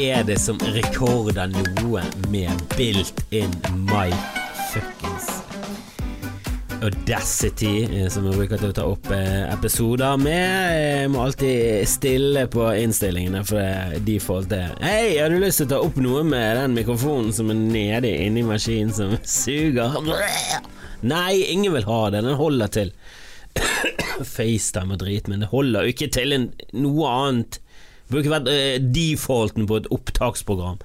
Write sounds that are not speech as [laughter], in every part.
er det som rekorder noe med built-in my fuckings Audacity, eh, som vi bruker til å ta opp eh, episoder med. Jeg må alltid stille på innstillingene, for de får er Hei, har du lyst til å ta opp noe med den mikrofonen som er nede inni maskinen som [laughs] suger? Nei, ingen vil ha det. Den holder til [coughs] FaceTime og drit, men det holder jo ikke til noe annet. Burde ikke vært uh, defaulten på et opptaksprogram.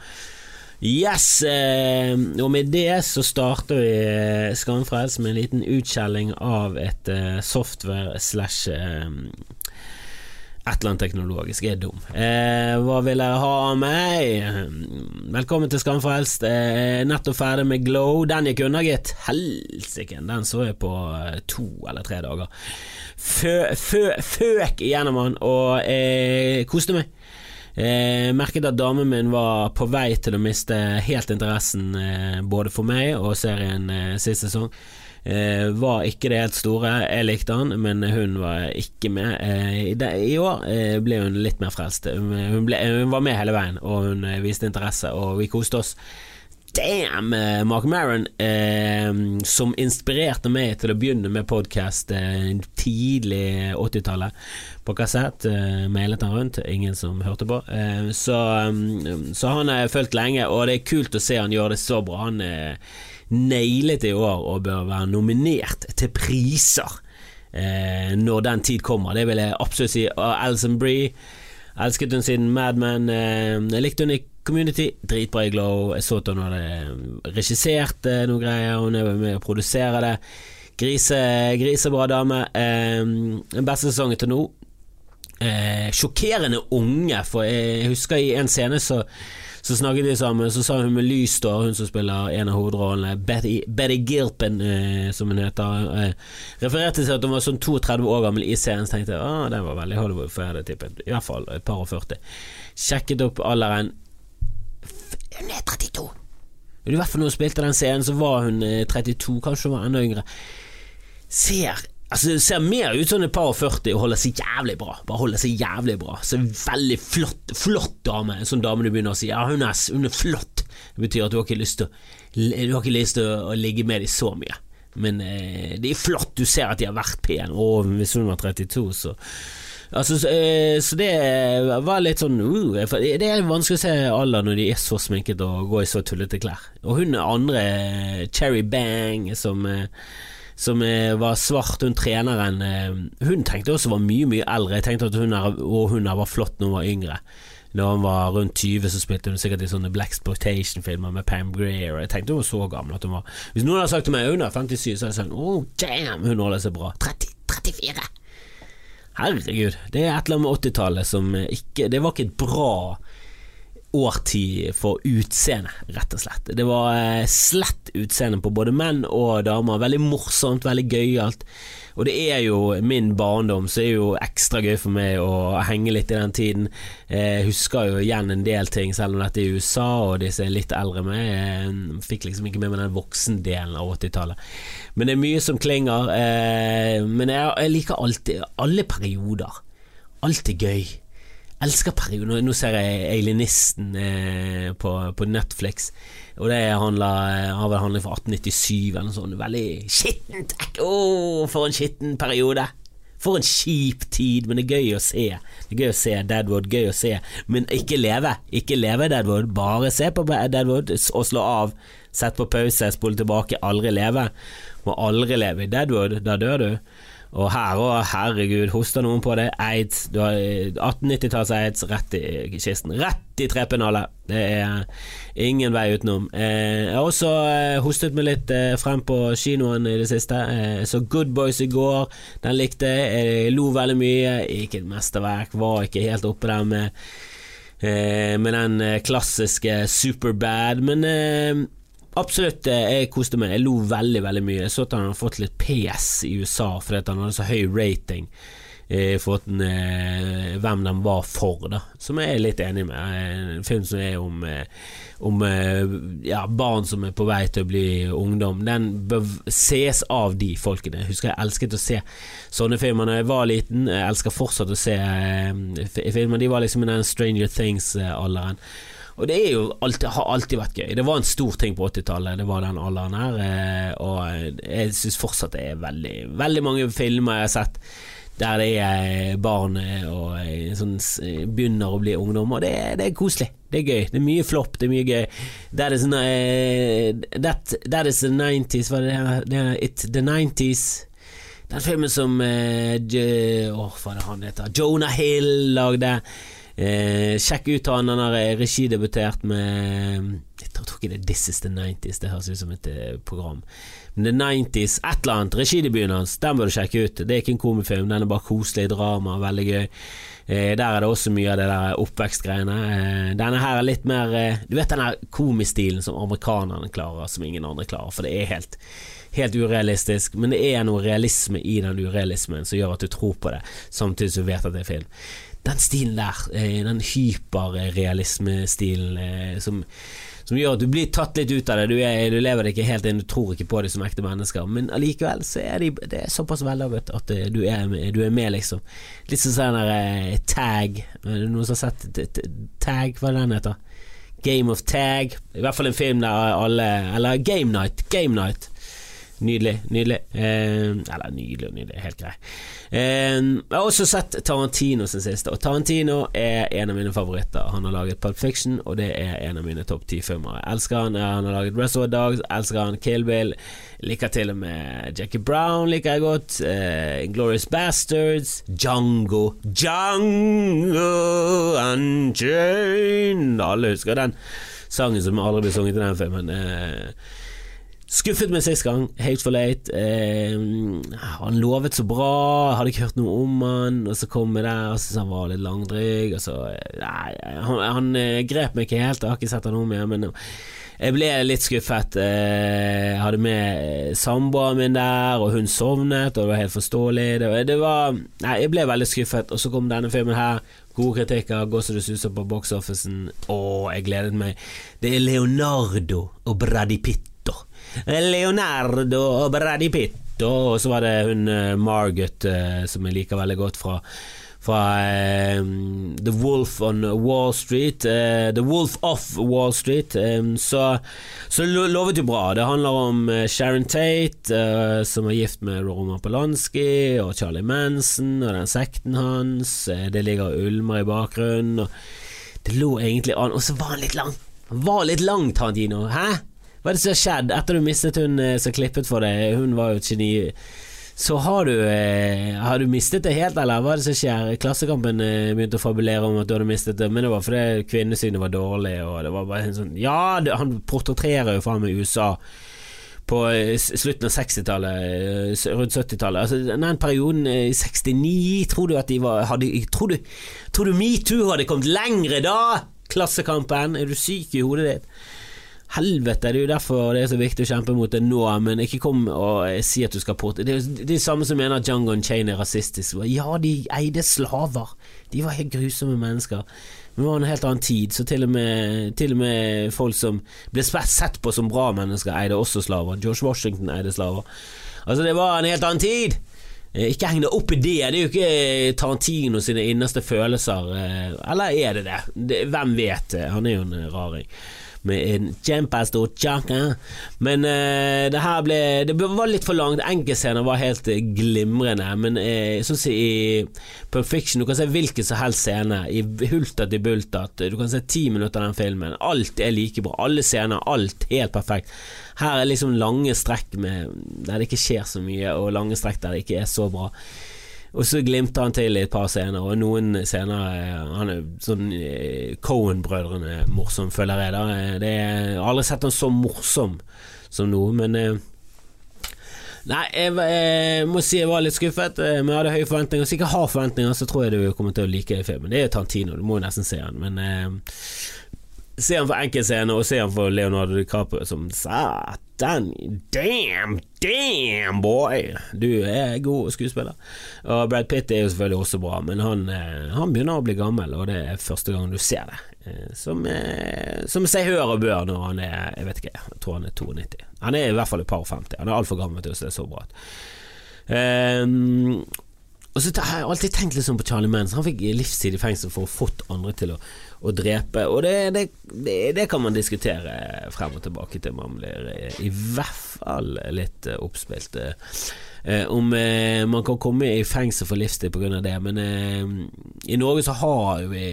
Yes, eh, og med det så starter vi eh, med en liten utskjelling av et eh, software slash eh, et eller annet teknologisk. Er dum. Eh, hva vil dere ha av meg? Velkommen til Skamfrelst. Eh, nettopp ferdig med Glow. Den gikk unna, gitt. Helsike, den så jeg på eh, to eller tre dager. Fø, fø, føk igjennom den, og eh, koste meg. Eh, merket at damen min var på vei til å miste helt interessen eh, både for meg og serien eh, sist sesong. Eh, var ikke det helt store. Jeg likte han, men hun var ikke med. Eh, i, det, I år eh, ble hun litt mer frelst. Hun, ble, hun, var med hele veien, og hun viste interesse, og vi koste oss. Damn! Mark Maron, som inspirerte meg til å begynne med podkast tidlig 80-tallet på kassett. Uh, mailet han rundt, ingen som hørte på. Uh, så, så, han har jeg fulgt lenge, og det er kult å se han gjør det så bra. Han er nailet i år og bør være nominert til priser eh, når den tid kommer. Det vil jeg absolutt si. Og Alison Bree elsket hun siden Mad Men. jeg likte hun i Community, dritbra i Glow. Jeg så at hun hadde regissert noen greier, hun er med å produsere det. Grise, grisebra dame. Eh, beste sesongen til nå eh, sjokkerende unge, for jeg husker i en scene så så snakket de sammen, så sa hun med lys, da, hun som spiller en av hovedrollene, Betty, Betty Gilpin, eh, som hun heter, eh, refererte til at hun var sånn 32 år gammel i scenen, så tenkte jeg ah, den var veldig Hollywood, for jeg hadde tippet i hvert fall et par og 40. Sjekket opp alderen. Hun er 32! I hvert fall når hun spilte den scenen, så var hun 32, eh, kanskje hun var enda yngre. Ser Altså, det ser mer ut som et par og 40 og holder seg jævlig bra. Bare holder seg jævlig bra. Så Veldig flott, flott dame. En sånn dame du begynner å si ja, hun er, hun er flott. Det betyr at du har ikke lyst til du har ikke lyst til å, ligge med dem så mye. Men eh, det er flott. Du ser at de har vært pene. Og hvis hun var 32, så Altså, så, eh, så, det var litt sånn uh, Det er vanskelig å se alder når de er så sminket og går i så tullete klær. Og hun andre, Cherry Bang, som eh, som eh, var svart, hun treneren eh, Hun tenkte også var mye, mye eldre. Jeg tenkte at hun er, hun er var flott når hun var yngre. Da hun var rundt 20, så spilte hun sikkert i sånne Black Sportation-filmer med Pam Greer. Jeg tenkte hun var så gammel hun var Hvis noen hadde sagt til meg hun er 57, så hadde jeg sagt oh damn, hun holder seg bra. 30, 34! Herregud, det er et eller annet med 80-tallet som ikke Det var ikke et bra årtid for utseende, rett og slett. Det var eh, slett utseende på både menn og damer. Veldig morsomt, veldig gøyalt. Og det er jo min barndom, så er jo ekstra gøy for meg å henge litt i den tiden. Jeg husker jo igjen en del ting, selv om dette er i USA og disse er litt eldre med. Jeg fikk liksom ikke med meg den voksendelen av 80-tallet. Men det er mye som klinger. Eh, men jeg liker alltid alle perioder. Alt er gøy elsker perioden. Nå ser jeg Alienisten eh, på, på, Netflix, og det handler, har vel handling fra 1897 eller noe sånt. Veldig skittent! Å, oh, for en skitten periode! For en kjip tid, men det er gøy å se. Det er gøy å se Deadwood, gøy å se, men ikke leve. Ikke leve Deadwood, bare se på Deadwood og slå av. Sett på pause, spole tilbake, aldri leve. Må aldri leve i Deadwood, da dør du. Og her òg, herregud, hoster noen på det. Aids. Du har 1890-talls-aids rett i kisten. Rett i trepennallet. Det er ingen vei utenom. Eh, jeg har også eh, hostet meg litt eh, frem på kinoen i det siste. Jeg så Good Boys i går. Den likte jeg. Jeg lo veldig mye. Ikke et mesterverk. Var ikke helt oppe der med med den klassiske Superbad, men Absolutt, eh, jeg koste meg. Jeg lo veldig veldig mye. Jeg så at han hadde fått litt PS i USA fordi han hadde så høy rating For forhold til eh, hvem de var for, da. Som jeg er litt enig med. Eh, en film som er om, om ja, barn som er på vei til å bli ungdom. Den bør ses av de folkene. Jeg husker jeg elsket å se sånne filmer da jeg var liten. Jeg elsker fortsatt å se filmer. De var liksom i den Stranger Things-alderen. Og det jo alltid, har alltid vært gøy. Det var en stor ting på 80-tallet, det var den alderen her. eh, Og jeg syns fortsatt det er veldig, veldig mange filmer jeg har sett der det er barn eh, og eh, sånn, begynner å bli ungdom, og det, det er koselig. Det er gøy. Det er mye flopp, det er mye gøy. That is, uh, that, that is the 90s, hva er det, er It the 90s. Den filmen som uh, Åh, hva er det han heter? Jonah Hill lagde. Eh, sjekk ut han, han har eh, regidebutert med Jeg tror ikke det er This is the 90s, det høres ut som et eh, program. Men The 90s, et eller annet, regidebuten hans, den bør du sjekke ut. Det er ikke en komifilm, den er bare koselig drama, veldig gøy. Eh, der er det også mye av det der oppvekstgreiene. Eh, denne her er litt mer eh, Du vet den der komistilen som amerikanerne klarer, som ingen andre klarer, for det er helt Helt urealistisk, men det er noe realisme i den urealismen som gjør at du tror på det, samtidig som du vet at det er film. Den stilen der, eh, den hyperrealismestilen eh, som, som gjør at du blir tatt litt ut av det. Du, er, du lever det ikke helt inn, du tror ikke på det som ekte mennesker, men allikevel så er de, det er såpass vellaget at eh, du er, med, du er med, liksom. Litt som sånn der tag Noen som har sett tag, hva er den heter? Game of Tag. I hvert fall en film der alle Eller Game Night. Game Night. Nydelig, nydelig. Eh, eller nydelig og nydelig, helt grei. Eh, jeg har også sett Tarantino sin siste, og Tarantino er en av mine favoritter. Han har laget Pulp Fiction, og det er en av mine topp ti-filmer. Jeg elsker han. Han har laget Reservoir Dogs, elsker han Kill Bill. Liker til og med Jackie Brown, liker jeg godt. Eh, Glorious Bastards. Django. Django Unchained. Alle husker den sangen som aldri ble sunget i den filmen. Eh, Skuffet meg sist gang, Hateful Late. Eh, han lovet så bra, hadde ikke hørt noe om han, og så kom jeg der og syntes han var litt langdryg. Og så, eh, nei, han, han eh, grep meg ikke helt, jeg har ikke sett han om igjen, men jeg ble litt skuffet. Eh, Jeg hadde med samboeren min der, og hun sovnet, og det var helt forståelig. Det det var Nei, jeg ble veldig skuffet, og så kom denne filmen her. Gode kritikker, gå så du suser på box-officen. Å, jeg gledet meg. Det er Leonardo og Brady Pitt. Leonardo og Brady Pitt, og så var det hun Margot eh, som jeg liker veldig godt fra fra um, The Wolf on Wall Street. Uh, The Wolf of Wall Street. Um, så, så lo- lovet jo bra. Det handler om eh, Sharon Tate, uh, som er gift med Roman Polanski, og Charlie Manson, og den sekten hans. Eh, det ligger ulmer i bakgrunnen. Det lå egentlig an, og så var han litt lang. Han var litt lang, Tarantino. Hæ? Hva er det som har skjedd etter du mistet hun eh, som klippet for deg? Hun var jo et geni. Så har du, eh, har du mistet det helt, eller hva er det som skjer? Klassekampen eh, begynte å fabulere om at du hadde mistet det, men det var fordi kvinnesynet var dårlig, og det var bare en sånn Ja, han portretterer jo faen meg USA på slutten av 60-tallet, eh, rundt 70-tallet. Altså, den perioden i 69, tror du at de var hadde, tror, du, tror du metoo hadde kommet lengre da? Klassekampen, er du syk i hodet ditt? Helvete, det er jo derfor det er så viktig å kjempe mot det nå, men ikke kom og si at du skal port... Det er de samme som mener at Django Chain er rasistisk. Ja, de eide slaver. De var helt grusomme mennesker. Men det var en helt annen tid, så til og med, til og med folk som ble sett på som bra mennesker, eide også slaver. George Washington eide slaver. Altså, det var en helt annen tid! Eh, Ikke heng deg opp i det, det er jo ikke Tarantino sine innerste følelser. eh, Eller er det det? det hvem vet? Han er jo en raring med en kjempestor kjake. Men uh, det her ble Det var litt for langt. Enkeltscener var helt glimrende, men uh, sånn som i Pulp Fiction Du kan se hvilken som helst scene, i hultat i bultat. Du kan se ti minutter av den filmen. Alt er like bra. Alle scener, alt helt perfekt. Her er liksom lange strekk med, der det ikke skjer så mye, og lange strekk der det ikke er så bra. Og så glimter han til i et par scener, og noen scener Han er sånn eh, Cohen-brødrene morsom, føler jeg. da Eh, det Jeg har aldri sett han så morsom som nå, men eh, Nei, jeg, jeg må si jeg var litt skuffet, men jeg hadde høye forventninger. Hvis jeg ikke har forventninger, så tror jeg du kommer til å like filmen. Det er Tantino, du må jo nesten se han, men Se han for enkeltscener, og se han for Leonardo DiCaprio som Satan, damn, damn boy! Du er god skuespiller. Og Brad Pitt er jo selvfølgelig også bra, men han, eh, han begynner å bli gammel, og det er første gang du ser det. Eh, Som, eh, som seg hør og bør når han er Jeg vet ikke, jeg tror han er 92. Han er i hvert fall et par og 50. Han er altfor gammel til å se så bra ut. Um, og så har jeg alltid tenkt litt sånn på Charlie Manson. Han fikk livstid i fengsel for å ha fått andre til å, å drepe, og det, det, det, kan man diskutere frem og tilbake til man blir i hvert fall litt oppspilt. Eh, om eh, man kan komme i fengsel for livstid pga. det, men eh, i Norge så har vi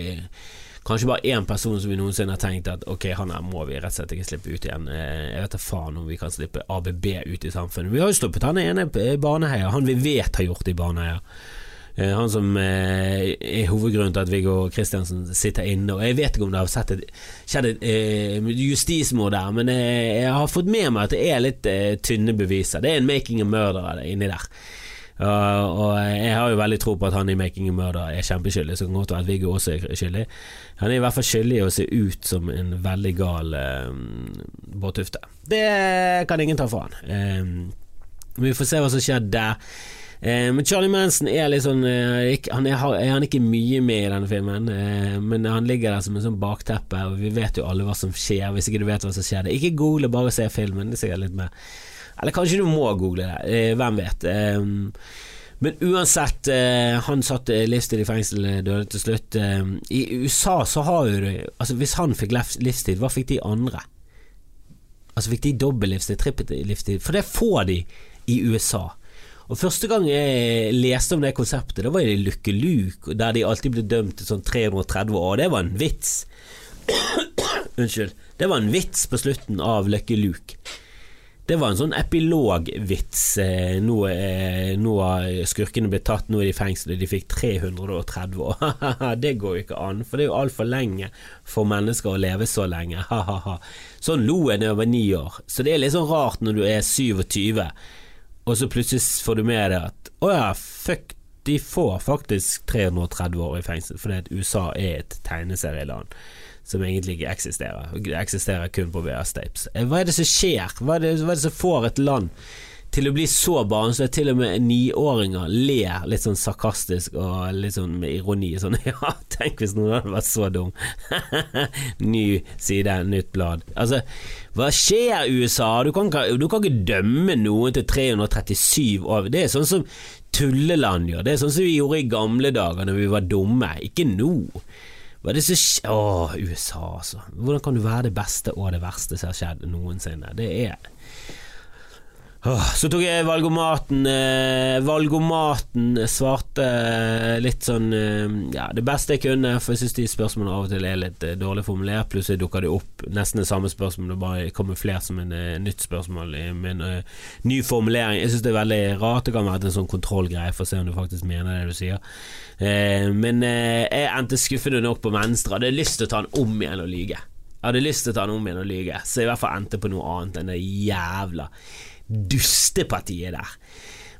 kanskje bare én person som vi noensinne har tenkt at ok, han her må vi rett og slett ikke slippe ut igjen. Eh, jeg vet da faen om vi kan slippe ABB ut i samfunnet. Vi har jo stoppet han ene barneheia, han vi vet har gjort det i Baneheia. Eh, han som eh, er hovedgrunnen til at Viggo Kristiansen sitter inne. Og Jeg vet ikke om det har sett et, skjedd et justismord der, men jeg har fått med meg at det er litt tynne beviser. Det er en making a murder inni der. Uh, og jeg har jo veldig tro på at han i 'Making a Murder' er kjempeskyldig, så kan godt være at Viggo også er skyldig. Han er i hvert fall skyldig i å se ut som en veldig gal uh, Bård Tufte. Det kan ingen ta fra han. Um, vi får se hva som skjer der. Uh, men Charlie Manson er litt sånn han er, han ikke mye med i denne filmen, men han ligger der som en sånn bakteppe, og vi vet jo alle hva som skjer, hvis ikke du vet hva som skjer. Er ikke google, bare se filmen. Det er sikkert litt mer eller kanskje du må google det, eh, hvem vet. Men uansett, eh, han satt livstid i fengsel, eh, døde til slutt. I USA så har jo du Altså Hvis han fikk livstid, hva fikk de andre? Altså Fikk de dobbel livstid, trippel livstid? For det får de i USA. Og Første gang jeg leste om det konseptet, det var i Lykke Luke, der de alltid ble dømt til sånn 330 år. Det var en vits. [coughs] Unnskyld. Det var en vits på slutten av Lucky Luke. Det var en sånn epilogvits. Eh, nå, eh, nå har skurkene blitt tatt, nå er de i fengsel, og de fikk 330 år. [laughs] det går jo ikke an, for det er jo altfor lenge for mennesker å leve så lenge. sånn lo jeg da jeg var ni år, så det er litt sånn rart når du er 27, og så plutselig får du med deg at å ja, fuck, de får faktisk 330 år i fengsel fordi at USA er et tegneserieland som egentlig ikke eksisterer. Det eksisterer kun på VHS-tapes. Eh, hva er det som skjer? Hva er det, hva er det som får et land til å bli så barnslig at til og med niåringer ler litt sånn sarkastisk og litt sånn med ironi. Sånn [laughs] ja, tenk hvis noen hadde vært så dum. [laughs] Ny side, nytt blad. Altså, hva skjer USA? Du kan, du kan ikke dømme noen til 337 år. Det er sånn som tulleland gjør. Det er sånn som vi gjorde i gamle dager når vi var dumme. Ikke nå. Hva er det som skjer Åh, USA, altså. Hvordan kan du være det beste og det verste som har skjedd noensinne? Det er så tok jeg valgomaten. Eh, valgomaten svarte eh, litt sånn eh, Ja, det beste jeg kunne, for jeg syns de spørsmålene av og til er litt eh, dårlig formulert. Plutselig dukker det opp nesten det samme spørsmålet, bare kamuflert som en eh, nytt spørsmål med en uh, ny formulering. Jeg syns det er veldig rart. Det kan være en sånn kontrollgreie for å se om du faktisk mener det du sier. men jeg endte skuffende nok på Venstre. Hadde lyst til å ta den om igjen og lyge. Jeg hadde lyst til å ta den om igjen og lyge, så jeg i hvert fall endte på noe annet enn det jævla dustepartiet der.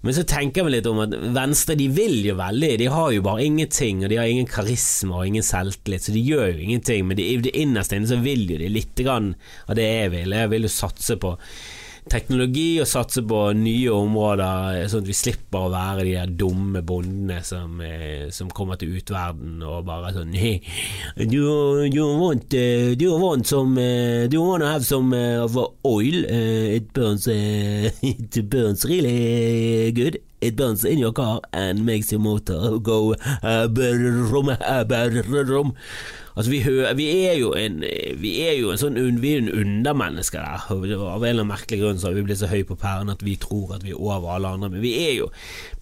Men så tenker vi litt om at Venstre de vil jo veldig, de har jo bare ingenting, og de har ingen karisma og ingen selvtillit, så de gjør jo ingenting, men de, det innerste inne så vil jo de litt grann av det jeg vil. Jeg vil jo satse på teknologi og satse på nye områder, sånn at vi slipper å være de der dumme bondene som, eh, som kommer til utverden og bare sånn hey, you, you, want, uh, you want some Do you want to have some of oil? It burns [laughs] It burns really good. It burns in your car and makes your motor go uh, brum, uh, brum. Altså, vi, vi, er jo en, vi er jo en sånn Vi er en undermenneske der. Av en eller annen merkelig grunn så har vi blitt så høye på pæren at vi tror at vi er over alle andre. Men vi er jo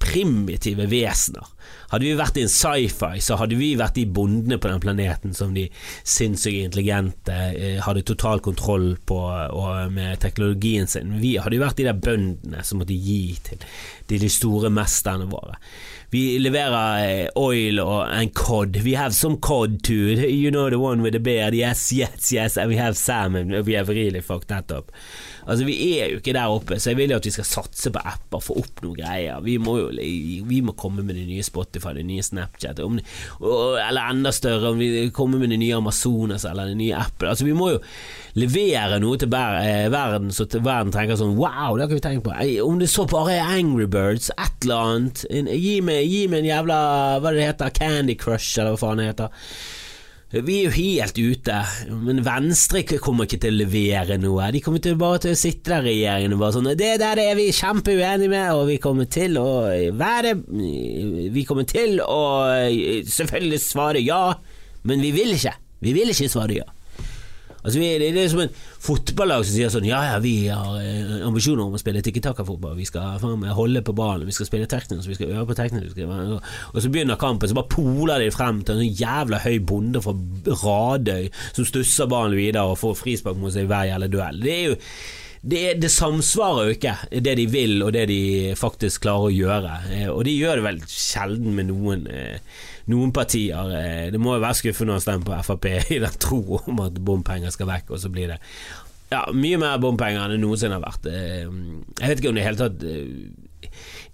primitive vesener. Hadde vi vært i en sci-fi, så hadde vi vært de bondene på den planeten som de sinnssykt intelligente eh, hadde total kontroll på med teknologien sin. Vi hadde jo vært de der bøndene som måtte gi til de, de store mesterne våre. Vi leverer eh, oil og en cod. We have some cod too. You know the one with the beard. Yes, yes, yes. And we have salmon. We have really fucked that up. Altså, vi er jo ikke der oppe, så jeg vil jo at vi skal satse på apper, få opp noen greier. Vi må jo vi må komme med det nye Spotify, det nye Snapchat, om, eller enda større, om vi kommer med det nye Amazonas eller det nye Apple. Altså, vi må jo levere noe til eh, verden, så til verden tenker sånn Wow, det har ikke vi tenkt på. Om det så bare er Angry Birds, et eller annet. Gi meg, gi meg en jævla Hva det heter? Candy Crush, eller hva faen det heter. Vi er jo helt ute, men Venstre kommer ikke til å levere noe. De kommer til bare til å sitte der, regjeringen, og bare sånn Det der er vi kjempeuenige med, og vi kommer til å være Vi kommer til å selvfølgelig svare ja, men vi vil ikke. Vi vil ikke svare ja. Altså, vi, det, det er som en fotballag som sier sånn Ja, ja, vi har eh, ambisjoner om å spille tikki-taka-fotball. Vi skal faen holde på ballen, vi skal spille teknisk, vi skal øve på teknisk. Og så begynner kampen, så bare poler de frem til en sånn jævla høy bonde fra Radøy som stusser ballen videre og får frispark mot seg i hver jævla duell. Det er jo det, det, samsvarer jo ikke, det de vil og det de faktisk klarer å gjøre. Eh, og de gjør det vel sjelden med noen eh, noen partier eh, Det må jo være skuffende å stemme på Frp i den tro om at bompenger skal vekk, og så blir det ja, mye mer bompenger enn det noensinne har vært. Eh, jeg vet ikke om det i hele tatt eh,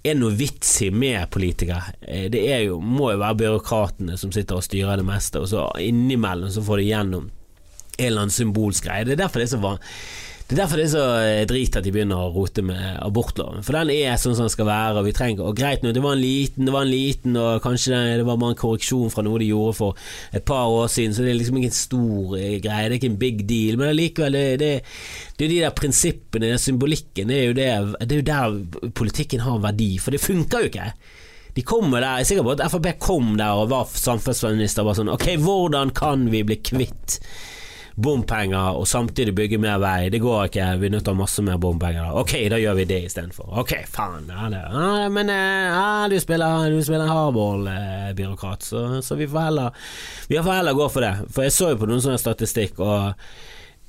er noe vits i med politikere. Det jo, må jo være byråkratene som sitter og styrer det meste, og så innimellom så får de gjennom en eller annen symbolsk greie. Det er derfor det er så vanlig det er derfor det er så eh, drit at de begynner å rote med abortloven. For den er sånn som den skal være, og vi trenger Og greit nå, det var en liten, det var en liten, og kanskje det, var bare en korreksjon fra noe de gjorde for et par år siden, så det er liksom ikke en stor eh, greie, det er ikke en big deal. Men allikevel, det, det, det er de der prinsippene, den symbolikken, det er, jo det, det er jo der politikken har verdi. For det funker jo ikke. De kommer der, Jeg er sikker på at Frp kom der og var samferdselsminister og var sånn Ok, hvordan kan vi bli kvitt bompenger og samtidig bygge mer vei. Det går ikke, vi er nødt til å ha masse mer bompenger. Ok, da gjør vi det istedenfor. Ok, faen. Ja, ja, men eh, ja, du spiller, spiller hardball, eh, så, så, vi får heller Vi får heller gå for det. For jeg så jo på noen sånne statistikk, og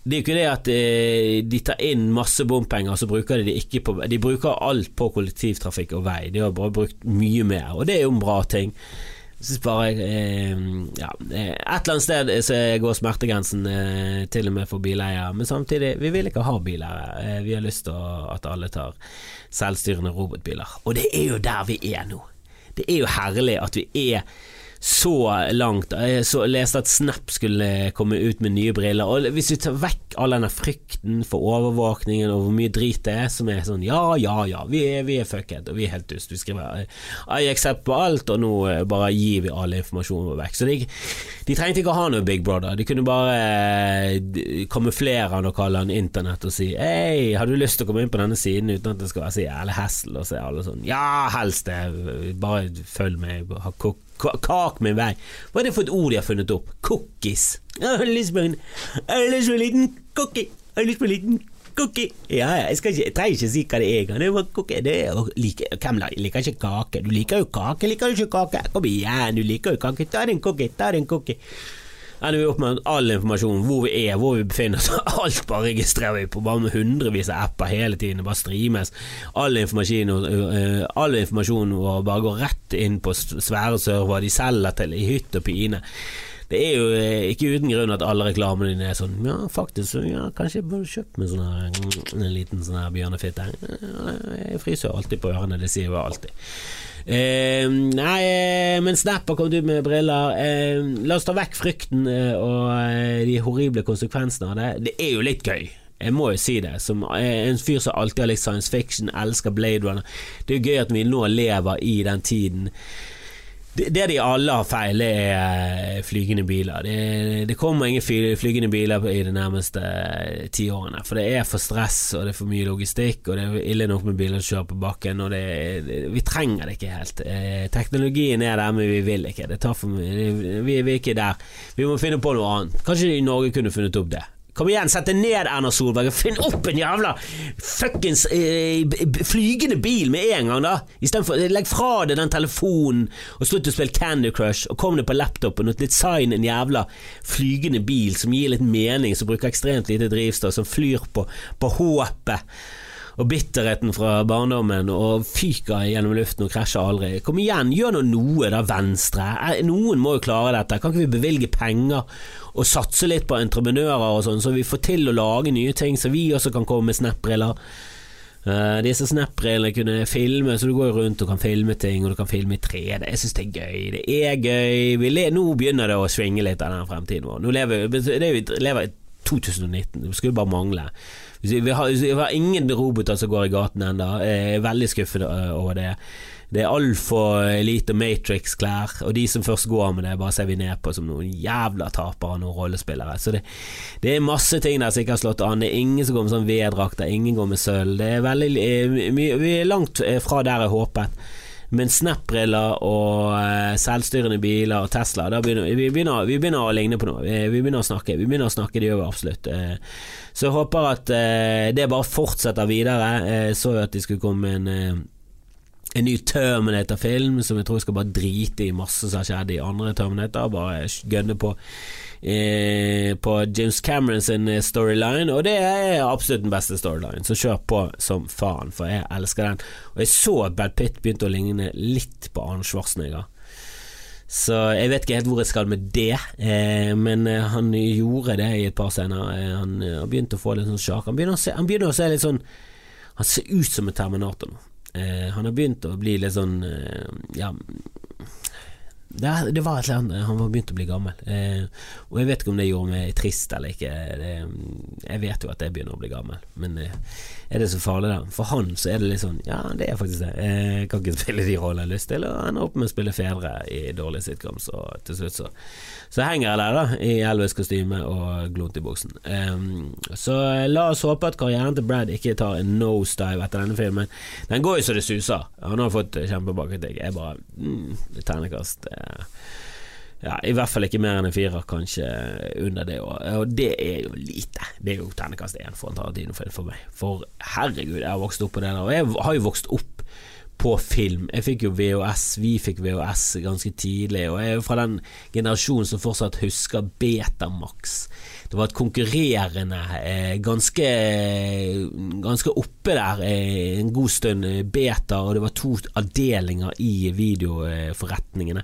det er jo ikke det at eh, de tar inn masse bompenger, så bruker de det ikke på De bruker alt på kollektivtrafikk og vei. De har bare brukt mye mer, og det er jo en bra ting. Synes bare eh, ja, eh, Et eller annet sted så går smertegrensen eh, til og med for bileier, men samtidig, vi vil ikke ha bileiere. Eh, vi har lyst til at alle tar selvstyrende robotbiler. Og det er jo der vi er nå. Det er jo herlig at vi er så langt. Jeg så, leste at Snap skulle komme ut med nye briller. Og Hvis vi tar vekk all denne frykten for overvåkningen og hvor mye drit det er, som er sånn ja, ja, ja, vi er, vi er fucked, og vi er helt dust. Vi skriver I accept på alt, og nå eh, bare gir vi all informasjon vekk. Så de, de trengte ikke å ha noe Big Brother. De kunne bare eh, kamuflere han og kalle han internett og si hei, har du lyst til å komme inn på denne siden uten at det skal være så jævlig hassle, og så er alle sånn ja, helst det, bare følg med, ha kokk Kak min vei. Hva er det for et ord de har funnet opp? Cookies. Jeg har lyst på en, jeg lyst på en liten cookie. Jeg har lyst på en liten cookie. Ja, jeg, ikke, jeg trenger ikke si hva det er. Det var cookie. Det er, like, hvem liker ikke kake? Du liker jo kake, liker du ikke kake? Kom igjen, du liker jo kake. Ta deg en cookie, ta deg en cookie ender vi opp med all informasjon, hvor vi er, hvor vi befinner oss. [laughs] Alt bare registrerer vi på bare med hundrevis av apper hele tiden. Det bare streames. All informasjon, uh, all informasjon bare går rett inn på svære server de selger til i hytt og pine. Det er jo uh, ikke uten grunn at alle reklamene dine er sånn Ja, faktisk, ja, kanskje jeg burde kjøpt meg sånn her, en liten sånn her bjørnefitte. Jeg fryser alltid på ørene, det sier jeg alltid. Eh, nei, eh, men Snap har kommet ut med briller. Eh, la oss ta vekk frykten eh, og eh, de horrible konsekvensene av det. Det er jo litt gøy. Jeg må jo si det. Som en fyr som alltid har likt science fiction, elsker Blade Runner. Det er jo gøy at vi nå lever i den tiden det de alle har feil, det er eh, flygende biler. Det, det kommer ingen flygende biler i de nærmeste tiårene. ti årene. For det er for stress, og det er for mye logistikk, og det er ille nok med biler som kjører på bakken. Og det, vi trenger det ikke helt. Eh, teknologien er der, men vi vil ikke. For, vi, vi er ikke der. Vi må finne på noe annet. Kanskje Norge kunne funnet opp det. Kom igjen, sett deg ned, Erna Solberg, og finn opp en jævla fuckings eh, flygende bil med en gang, da! Istedenfor Legg fra deg den telefonen og slutt å spille Candy Crush, og kom deg på laptopen og design en jævla flygende bil som gir litt mening, som bruker ekstremt lite drivstoff, som flyr på, på håpet og bitterheten fra barndommen og fyker gjennom luften og krasjer aldri. Kom igjen, gjør nå noe da, Venstre. Noen må jo klare dette. Kan ikke vi bevilge penger og satse litt på entreprenører og sånn, så vi får til å lage nye ting, så vi også kan komme med Snap-briller? Uh, disse Snap-brillene kunne filme, så du går rundt og kan filme ting, og du kan filme i 3D. Jeg syns det er gøy. Det er gøy. nå begynner det å svinge litt av den fremtiden vår. Nå lever vi lever i 2019, det skulle bare mangle. Vi har, vi har ingen roboter som går i gaten ennå. Jeg er veldig skuffet over det. Det er altfor lite Matrix-klær, og de som først går med det, bare ser vi ned på som noen jævla tapere, noen rollespillere. Så det, det, er masse ting der som ikke har slått an. Det er ingen som går med sånn V-drakter, ingen går med sølv. Det er veldig Vi er langt fra der jeg håpet. Men Snap-briller og uh, selvstyrende biler og Tesla begynner, vi, begynner, vi, begynner, å ligne på noe. Vi, begynner å snakke. Vi begynner å snakke, det gjør vi absolutt. Uh, så jeg håper at uh, det bare fortsetter videre. Jeg så jo at de skulle komme med en en ny Terminator-film som jeg tror skal bare drite i masse som har skjedd i andre Terminator. Bare gønne på eh, på James Cameron sin storyline, og det er absolutt den beste storylinen. Så kjør på som faen, for jeg elsker den. Og jeg så at Brad Pitt begynte å ligne litt på Arne Schwarzenegger. Så jeg vet ikke helt hvor jeg skal med det, eh, men eh, han gjorde det i et par scener. Eh, han, han, begynte å få litt sånn sjakk. Han, han, begynner å se litt sånn Han ser ut som en Terminator nå. Eh, han har begynt å bli litt sånn eh, Ja det, det, var et eller annet Han var begynt å bli gammel. Eh, og jeg vet ikke om det gjorde meg trist eller ikke. Det, jeg vet jo at jeg begynner å bli gammel, men eh, er det så farlig, da? For han så er det litt sånn Ja, det er faktisk det. Jeg kan ikke spille de rollene jeg har lyst til, og ender opp med å spille fedre i dårlige sitcoms, og til slutt så så henger jeg der, da, i Elvis-kostyme og glont i buksen. Um, så la oss håpe at karrieren til Brad ikke tar en nosedive etter denne filmen. Den går jo så det suser. Han har fått kjempebra kritikk. Jeg bare mm, Ternekast ja, I hvert fall ikke mer enn en firer, kanskje under det. Og, og det er jo lite. Det er jo ternekast én for en Tarantino-film for meg. For herregud, jeg har vokst opp på det der. Og jeg har jo vokst opp på film. Jeg fikk jo VHS, vi fikk VHS ganske tidlig, og jeg er jo fra den generasjonen som fortsatt husker Betamax. Det var et konkurrerende, eh, ganske, ganske oppe der eh, en god stund, eh, beta, og det var to avdelinger i videoforretningene.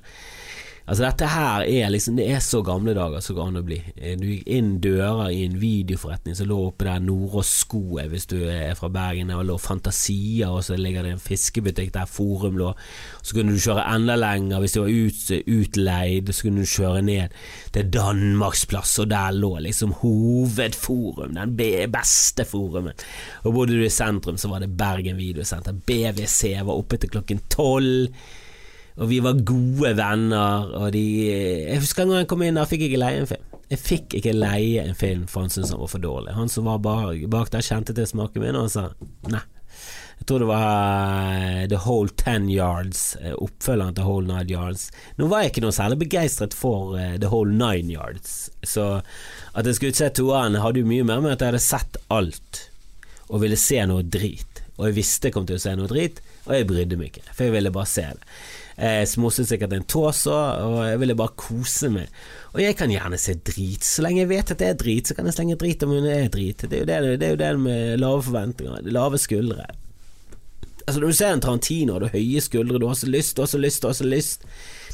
Altså Dette her er liksom Det er så gamle dager som går an å bli. Eh, du gikk inn dører i en videoforretning som lå oppe der Nordåsskoet, hvis du er fra Bergen. Der lå Fantasia, og så ligger det en fiskebutikk der Forum lå. Så kunne du kjøre enda lenger hvis du var ut, utleid. Så kunne du kjøre ned til Danmarksplass, og der lå liksom hovedforum, den beste forumet. Og bodde du i sentrum, så var det Bergen Videosenter. BVC var oppe til klokken tolv. Og vi var gode venner, og de Jeg husker en gang jeg kom inn der, fikk jeg ikke leie en film. Jeg fikk ikke leie en film, for han syntes han var for dårlig. Han som var bak der, kjente til smaken min, og han sa nei. Jeg tror det var uh, The Whole Ten Yards, uh, oppfølgeren til Whole Nine Yards. Nå var jeg ikke noe særlig begeistret for uh, The Whole Nine Yards, så at jeg skulle se toeren, hadde jo mye mer med at jeg hadde sett alt og ville se noe drit. Og jeg visste jeg kom til å se noe drit, og jeg brydde meg ikke, for jeg ville bare se det. Jeg smosset sikkert en tåse, og jeg ville bare kose meg. Og jeg kan gjerne se drit. Så lenge jeg vet at det er drit, så kan jeg slenge drit om hun er drit. Det er jo det, det, er jo det med lave forventninger, lave skuldre. Altså Når du ser en Tarantino, har du høye skuldre, du har så lyst, du har så lyst, du har så lyst.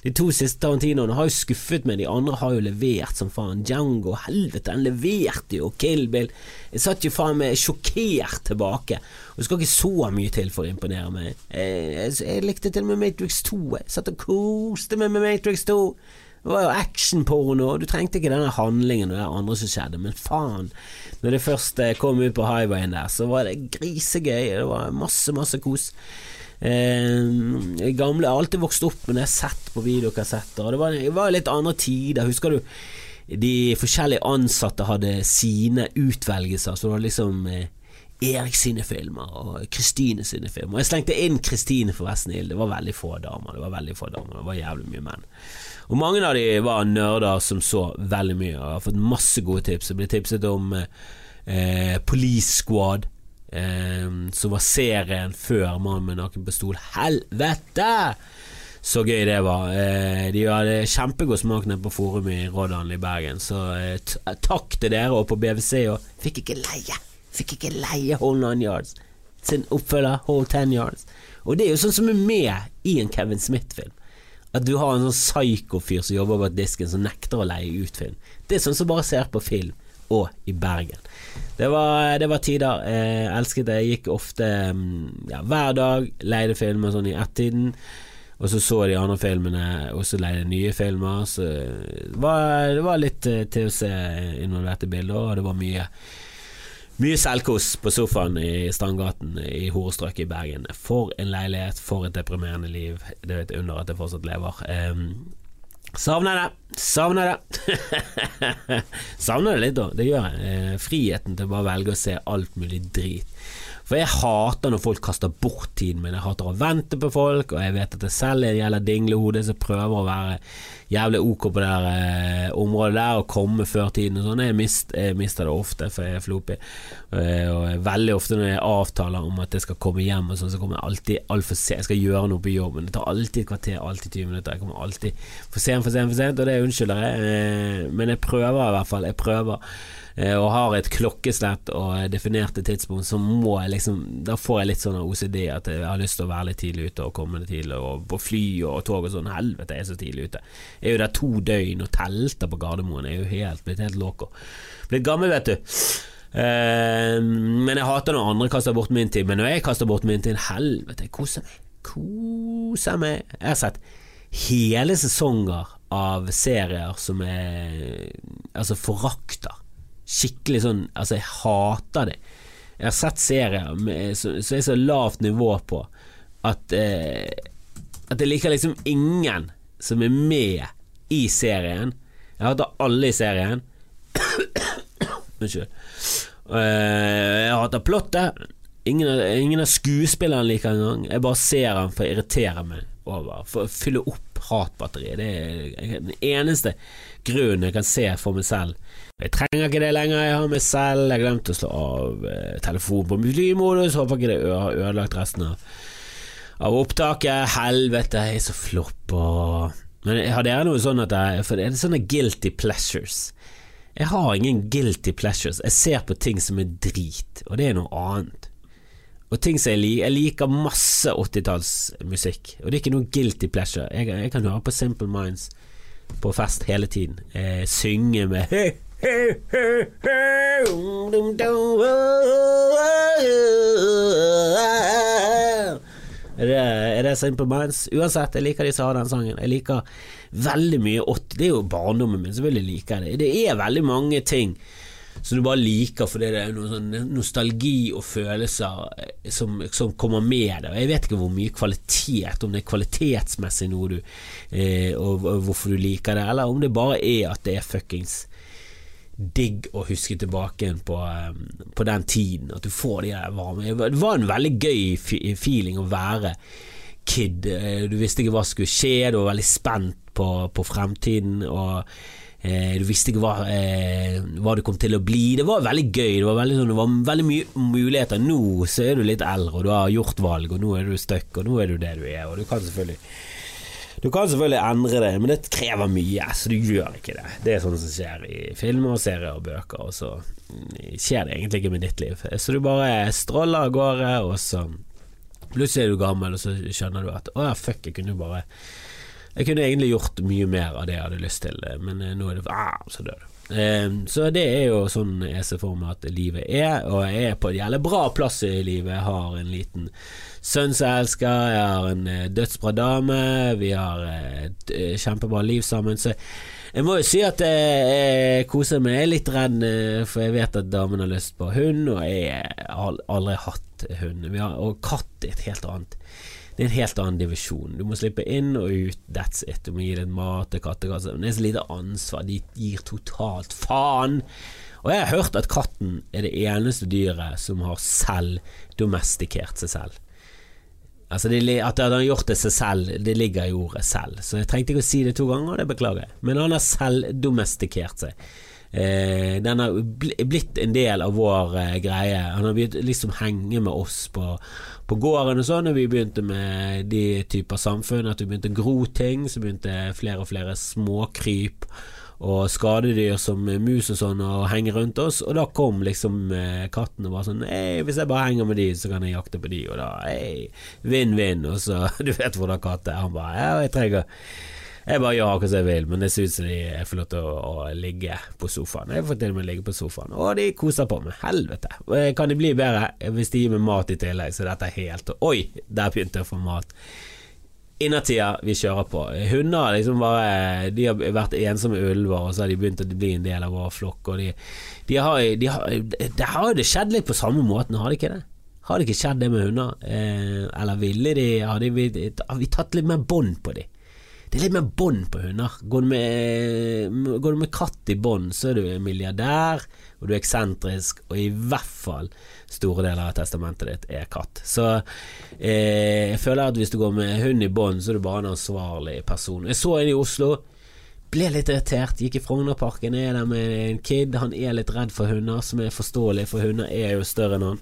De to siste Tarantinoene har jo skuffet meg, de andre har jo levert som faen. Django, helvete, han leverte jo. Kill Bill. Jeg satt jo faen meg sjokkert tilbake. Og skal ikke så mye til for å imponere meg. Jeg, jeg, jeg likte til og med Matrix 2. Jeg satt og koste meg med Matrix 2. Det var jo actionporno, du trengte ikke denne handlingen og det andre som skjedde, men faen. Når det først eh, kom ut på highwayen der, så var det grisegøy. Det var masse, masse kos. Eh, gamle, jeg har alltid vokst opp med det jeg har sett på videokassetter. Og det var, det var litt andre tider. Husker du de forskjellige ansatte hadde sine utvelgelser, så det var liksom eh, Erik sine filmer og Kristine sine filmer. Jeg slengte inn Kristine forresten i det. var veldig få damer. Det var veldig få damer, det var jævlig mye menn. Og mange av de var nerder som så veldig mye. Jeg har fått masse gode tips. Jeg ble tipset om eh, Police Squad. Um, som var serien før Mannen med naken pistol. Helvete! Så gøy det var. Uh, de hadde kjempegod smak nede på forumet i Rådalen i Bergen, så uh, takk til dere og på BVC. Og fikk ikke leie Fikk ikke leie Whole Nine Yards sin oppfølger Whole Ten Yards. Og det er jo sånn som er med i en Kevin Smith-film. At du har en sånn psyko-fyr som jobber bak disken, som nekter å leie ut film. Det er sånn som bare ser på film, og i Bergen. Det var, det var tider. Jeg elsket det. Jeg gikk ofte mm, ja, hver dag, leide filmer sånn i ett-tiden. Og så så de andre filmene, og så leide nye filmer. Så det var, det var litt eh, se involvert i bildet, og det var mye Mye selvkos på sofaen i Strandgaten i horestrøket i Bergen. For en leilighet, for et deprimerende liv. Det er et under at jeg fortsatt lever. Um, savner det, savner det. [laughs] savner det litt, da. Det gjør jeg. Eh, friheten til å bare velge å se alt mulig drit. For jeg hater når folk kaster bort tiden min. Jeg hater å vente på folk, og jeg vet at det selv er en jævla dinglehode som prøver å være jævlig ok på det der, eh, området der og komme før tiden og sånn. Jeg, mist, jeg, mister det ofte, for jeg er flopig. Eh, og veldig ofte når jeg avtaler om at jeg skal komme hjem, og sånn, så kommer jeg alltid altfor sent. Jeg skal gjøre noe på jobben. Det tar alltid et kvarter, alltid 20 minutter. Jeg kommer alltid for sent, for sent, for sent, og det unnskylder jeg. Eh, men jeg prøver i hvert fall. Jeg prøver. Eh, og har et klokkeslett og definerte tidspunkt, så må jeg liksom Da får jeg litt sånn OCD at jeg har lyst til å være litt tidlig ute og komme tidlig, og på fly og tog og sånn. Helvete, jeg er så tidlig ute. Jeg er jo der to døgn og telter på Gardermoen. Jeg er jo helt, blitt helt loco. Blitt gammel, vet du. Uh, men jeg hater når andre kaster bort min tid. Men når jeg kaster bort min tid, helvete, jeg koser meg. Koser meg. Jeg har sett hele sesonger av serier som er altså forakter skikkelig sånn Altså, jeg hater det. Jeg har sett serier med, som er så lavt nivå på at eh, At jeg liker liksom ingen som er med i serien. Jeg hater alle i serien. [coughs] Unnskyld. Uh, jeg hater plottet. Ingen ingen av skuespillerne liker engang. Jeg bare ser han for å irritere meg over. For å fylle opp hatbatteriet. Det er den eneste grunnen jeg kan se for meg selv jeg trenger ikke det lenger, jeg har meg selv. Jeg glemte å slå av eh, telefonen på muslimmodus. Håper ikke det har ødelagt resten av, av opptaket. Helvete, jeg er så flopp Men har dere noe sånn at jeg, For det er sånne guilty pleasures. Jeg har ingen guilty pleasures. Jeg ser på ting som er drit, og det er noe annet. Og ting som jeg liker Jeg liker masse 80-tallsmusikk, og det er ikke noe guilty pleasure. Jeg, jeg, kan høre på Simple Minds på fest hele tiden. Eh, synge med [laughs] er det, Simple Minds? Uansett, jeg liker de som har den sangen. Jeg liker veldig mye 80 Det er jo barndommen min, selvfølgelig liker jeg det. Det er veldig mange ting som du bare liker fordi det er noe sånn nostalgi og følelser eh, som, som kommer med det. Jeg vet ikke hvor mye kvalitet, om det er kvalitetsmessig noe du eh, og, og, hvorfor du liker det, eller om det bare er at det er fuckings digg å huske tilbake på, um, på, den tiden. At du får de der varme Det var en veldig gøy feeling å være kid. Eh, du visste ikke hva som skulle skje, du var veldig spent på, på fremtiden. Og eh, du visste ikke hva, eh, hva, du kom til å bli. Det var veldig gøy. Det var veldig, sånn, det var veldig mye muligheter. Nå så er du litt eldre, og du har gjort valg, og nå er du stuck, og nå er du det du er. Og du kan selvfølgelig du kan selvfølgelig endre det, men det krever mye, så du gjør ikke det. Det er sånn som skjer i filmer, serier og bøker, og så mm, skjer det egentlig ikke med ditt liv. Så du bare stråler av gårde, og så plutselig er du gammel, og så skjønner du at å ja, fuck, jeg kunne bare Jeg kunne egentlig gjort mye mer av det jeg hadde lyst til, men eh, nå er det ah, så dør du. Ehm, så det er jo sånn jeg ser for meg at livet er, og jeg er på en jævlig bra plass i livet. Jeg har en liten sønn som jeg elsker, jeg har en eh, dødsbra dame, vi har et eh, kjempebra liv sammen. Så jeg må jo si at jeg koser meg. Jeg er litt redd, eh, for jeg vet at damen har lyst på hund, og jeg har aldri hatt hund. og katt er et helt annet det er en helt annen divisjon. Du må slippe inn og ut, that's it. Du må gi dem mat til kattekasser. Det er så lite ansvar, de gir totalt faen. Og jeg har hørt at katten er det eneste dyret som har selv domestikert seg selv. Altså det, At han har gjort det seg selv, det ligger i ordet selv. Så jeg trengte ikke å si det to ganger, og det beklager jeg. Men han har selv domestikert seg. Eh, den har blitt en del av vår eh, greie. Han har begynt liksom henge med oss på, på gården og sånn, når vi begynte med de typer samfunn, at vi begynte å gro ting, så begynte flere og flere småkryp og skadedyr som mus og sånn å henge rundt oss, og da kom liksom eh, katten og var sånn Hei, hvis jeg bare henger med de, så kan jeg jakte på de, og da hei, vinn-vinn, og så [laughs] Du vet hvordan katt er. Han bare Ja, jeg trenger jeg bare gjør akkurat som jeg vil, men det ser ut som de får lov til å, å, ligge på sofaen. Jeg får til og med ligge på sofaen, og de koser på meg. Helvete. Kan de bli bedre hvis de gir meg mat i tillegg, så dette er helt Oi, der begynte jeg å få mat. Innertida vi kjører på. Hunder liksom bare De har vært ensomme ulver, og så har de begynt å bli en del av vår flokk. Og de, de har, de har, det har jo det skjedd litt på samme måten, har det ikke det? Har det ikke skjedd det med hunder? Eh, eller ville de har vi tatt litt mer bånd på dem? Det er litt mer bånd på hunder. Går du med, går du med katt i bånd, så er du milliardær, og du er eksentrisk, og i hvert fall store deler av testamentet ditt er katt. Så eh, jeg føler at hvis du går med hund i bånd, så er du bare en ansvarlig person. Jeg så en i Oslo. Ble litt irritert, gikk i Frognerparken, er der med en kid. Han er litt redd for hunder, som er forståelig, for hunder er jo større enn han.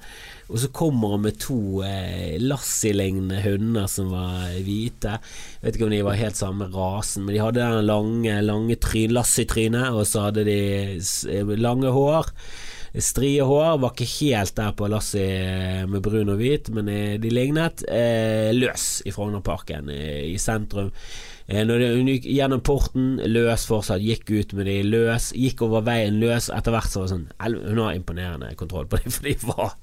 Og så kommer han med to eh, Lassie-lignende hunder som var hvite. Jeg vet ikke om de var helt samme rasen, men de hadde den lange, lange tryn, Lassie-trynet, og så hadde de eh, lange hår. Strie hår var ikke helt der på Lassie eh, med brun og hvit, men eh, de lignet. Eh, løs i Frognerparken, i sentrum. Eh, når hun gikk gjennom porten, løs fortsatt, gikk ut med de løs, gikk over veien løs. Etter hvert så var det sånn Hun har imponerende kontroll på dem, [laughs] for de var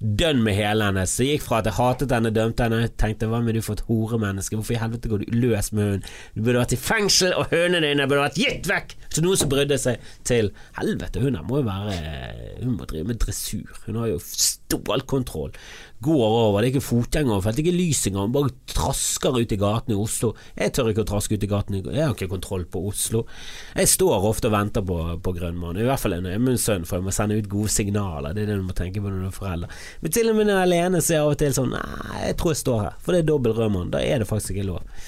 dønn med hele henne. Så jeg gikk fra at jeg hatet henne, dømte henne, tenkte hva med du for et horemenneske, hvorfor i helvete går du løs med hun? Du burde vært i fengsel, og hønene dine burde vært gitt vekk Så noen som brydde seg til Helvete, hun må jo være Hun må drive med dressur. Hun har jo stålkontroll går over. Det er ikke fotgjengerfelt, det er ikke lys engang. Bare trasker ut i gatene i Oslo. Jeg tør ikke å traske ut i gatene, jeg har ikke kontroll på Oslo. Jeg står ofte og venter på, på grønn I hvert fall når jeg er min sønn, for jeg må sende ut gode signaler. Det er det du må tenke på når du er forelder. Men til og med når jeg er alene, så er jeg av og til sånn Nei, jeg tror jeg står her, for det er dobbel rødmann. Da er det faktisk ikke lov.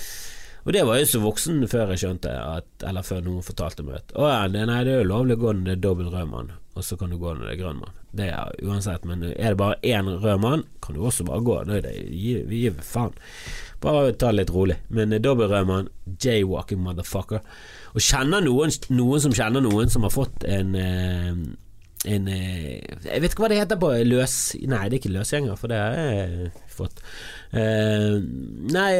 Og det var jeg så voksen før jeg skjønte at, Eller før noen fortalte meg at Å nei, det er jo lovlig å gå når det er dobbel rød mann, og så kan du gå når det er grønn mann. Det er uansett, men er det bare én rød mann, kan du også bare gå. Det, det, vi gir faen. Bare ta det litt rolig. Men dobbel rød mann, jaywalking motherfucker. Og kjenner noen, noen som kjenner noen som har fått en eh, en eh, Jeg vet ikke hva det heter på løs... Nei, det er ikke løsgjenger, for det har jeg fått. Uh, nei,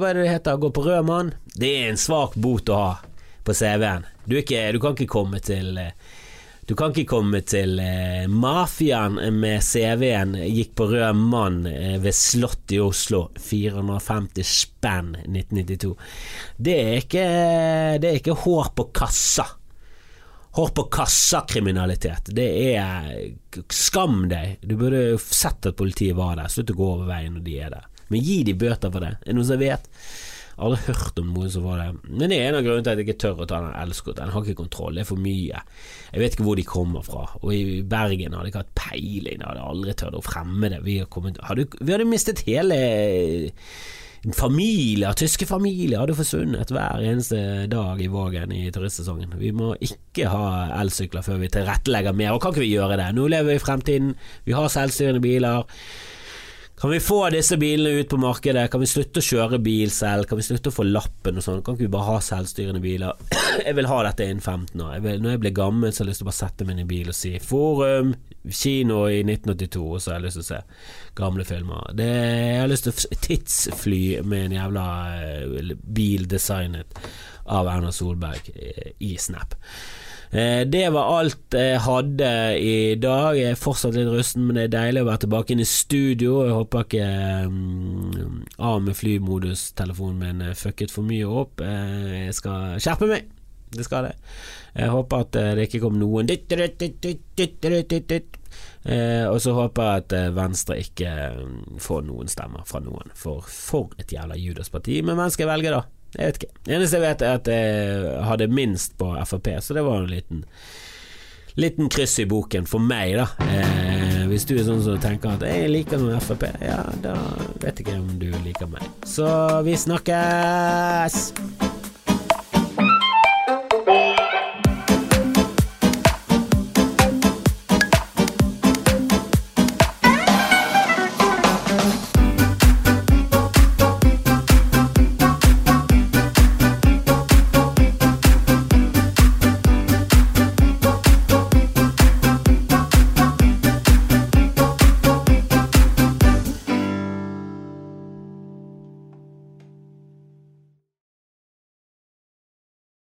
hva er det det heter? Gå på rød mann? Det er en svak bot å ha på CV-en. Du, du, kan ikke komme til uh, du kan ikke komme til eh, mafiaen med CV-en gikk på rød mann eh, ved Slottet i Oslo, 450 spenn 1992. Det er ikke, det er ikke hår på kassa. Hår på kassa-kriminalitet. Det er Skam deg. Du burde sett at politiet var der. Slutt å gå over veien når de er der. Men gi de bøter for det. Er det noen som vet? Aldri hørt om noen som var det. Men det er en av grunnene til at jeg ikke tør å ta den elskot. Den har ikke kontroll, det er for mye. Jeg vet ikke hvor de kommer fra. Og i Bergen hadde jeg ikke hatt peiling, jeg hadde aldri tørt å fremme det. Vi, kommet, hadde, vi hadde mistet hele familier, tyske familier hadde forsvunnet hver eneste dag i Vågen i turistsesongen. Vi må ikke ha elsykler før vi tilrettelegger mer, og kan ikke vi gjøre det? Nå lever vi i fremtiden, vi har selvstyrende biler. Kan vi få disse bilene ut på markedet? Kan vi slutte å kjøre bil selv? Kan vi slutte å få lappen og sånn? Kan ikke vi bare ha selvstyrende biler? [clears throat] Jeg vil ha dette innen 15 år. Jeg vil, når jeg blir gammel, så har jeg lyst til å bare sette meg inn i bil og si Forum, kino i 1982, og så har jeg lyst til å se gamle filmer. Det, jeg har lyst til å tidsfly med en jævla eh, bil designet av Erna Solberg eh, i Snap. Eh, det var alt jeg hadde i dag. Jeg er fortsatt litt rusten, men det er deilig å være tilbake inn i studio. Jeg håper ikke um, av med flymodus-telefonen min eh, fucket for mye opp. Jeg skal skjerpe meg. Det skal det. Jeg håper at det ikke kom noen Og så håper jeg at Venstre ikke får noen stemmer fra noen. For for et jævla Judas-parti. Men hvem skal jeg velge, da? Jeg vet ikke. Det eneste jeg vet, er at jeg hadde minst på Frp, så det var en liten Liten kryss i boken for meg, da. Eh, hvis du er sånn som tenker at jeg liker noen Frp, ja, da vet jeg ikke om du liker meg. Så vi snakkes!